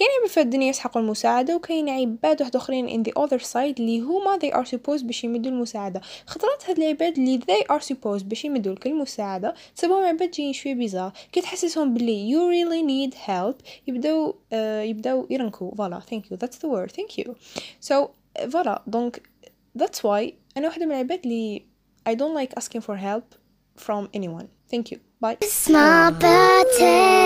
كاين عباد في الدنيا يستحقوا المساعدة وكاين عباد واحدين آخرين in the other side اللي هما they are supposed باش يمدوا المساعدة. خطرات هاد العباد اللي they are supposed باش يمدوا لك المساعدة تصيبهم عباد جايين شوية bizarre كي تحسسهم بلي you really need help. يبداو uh, يبداو يرنكو. voilà thank you. That's the word. Thank you. So voilà donc that's why أنا واحدة من العباد اللي I don't like asking for help from anyone. Thank you. Bye. Small potatoes.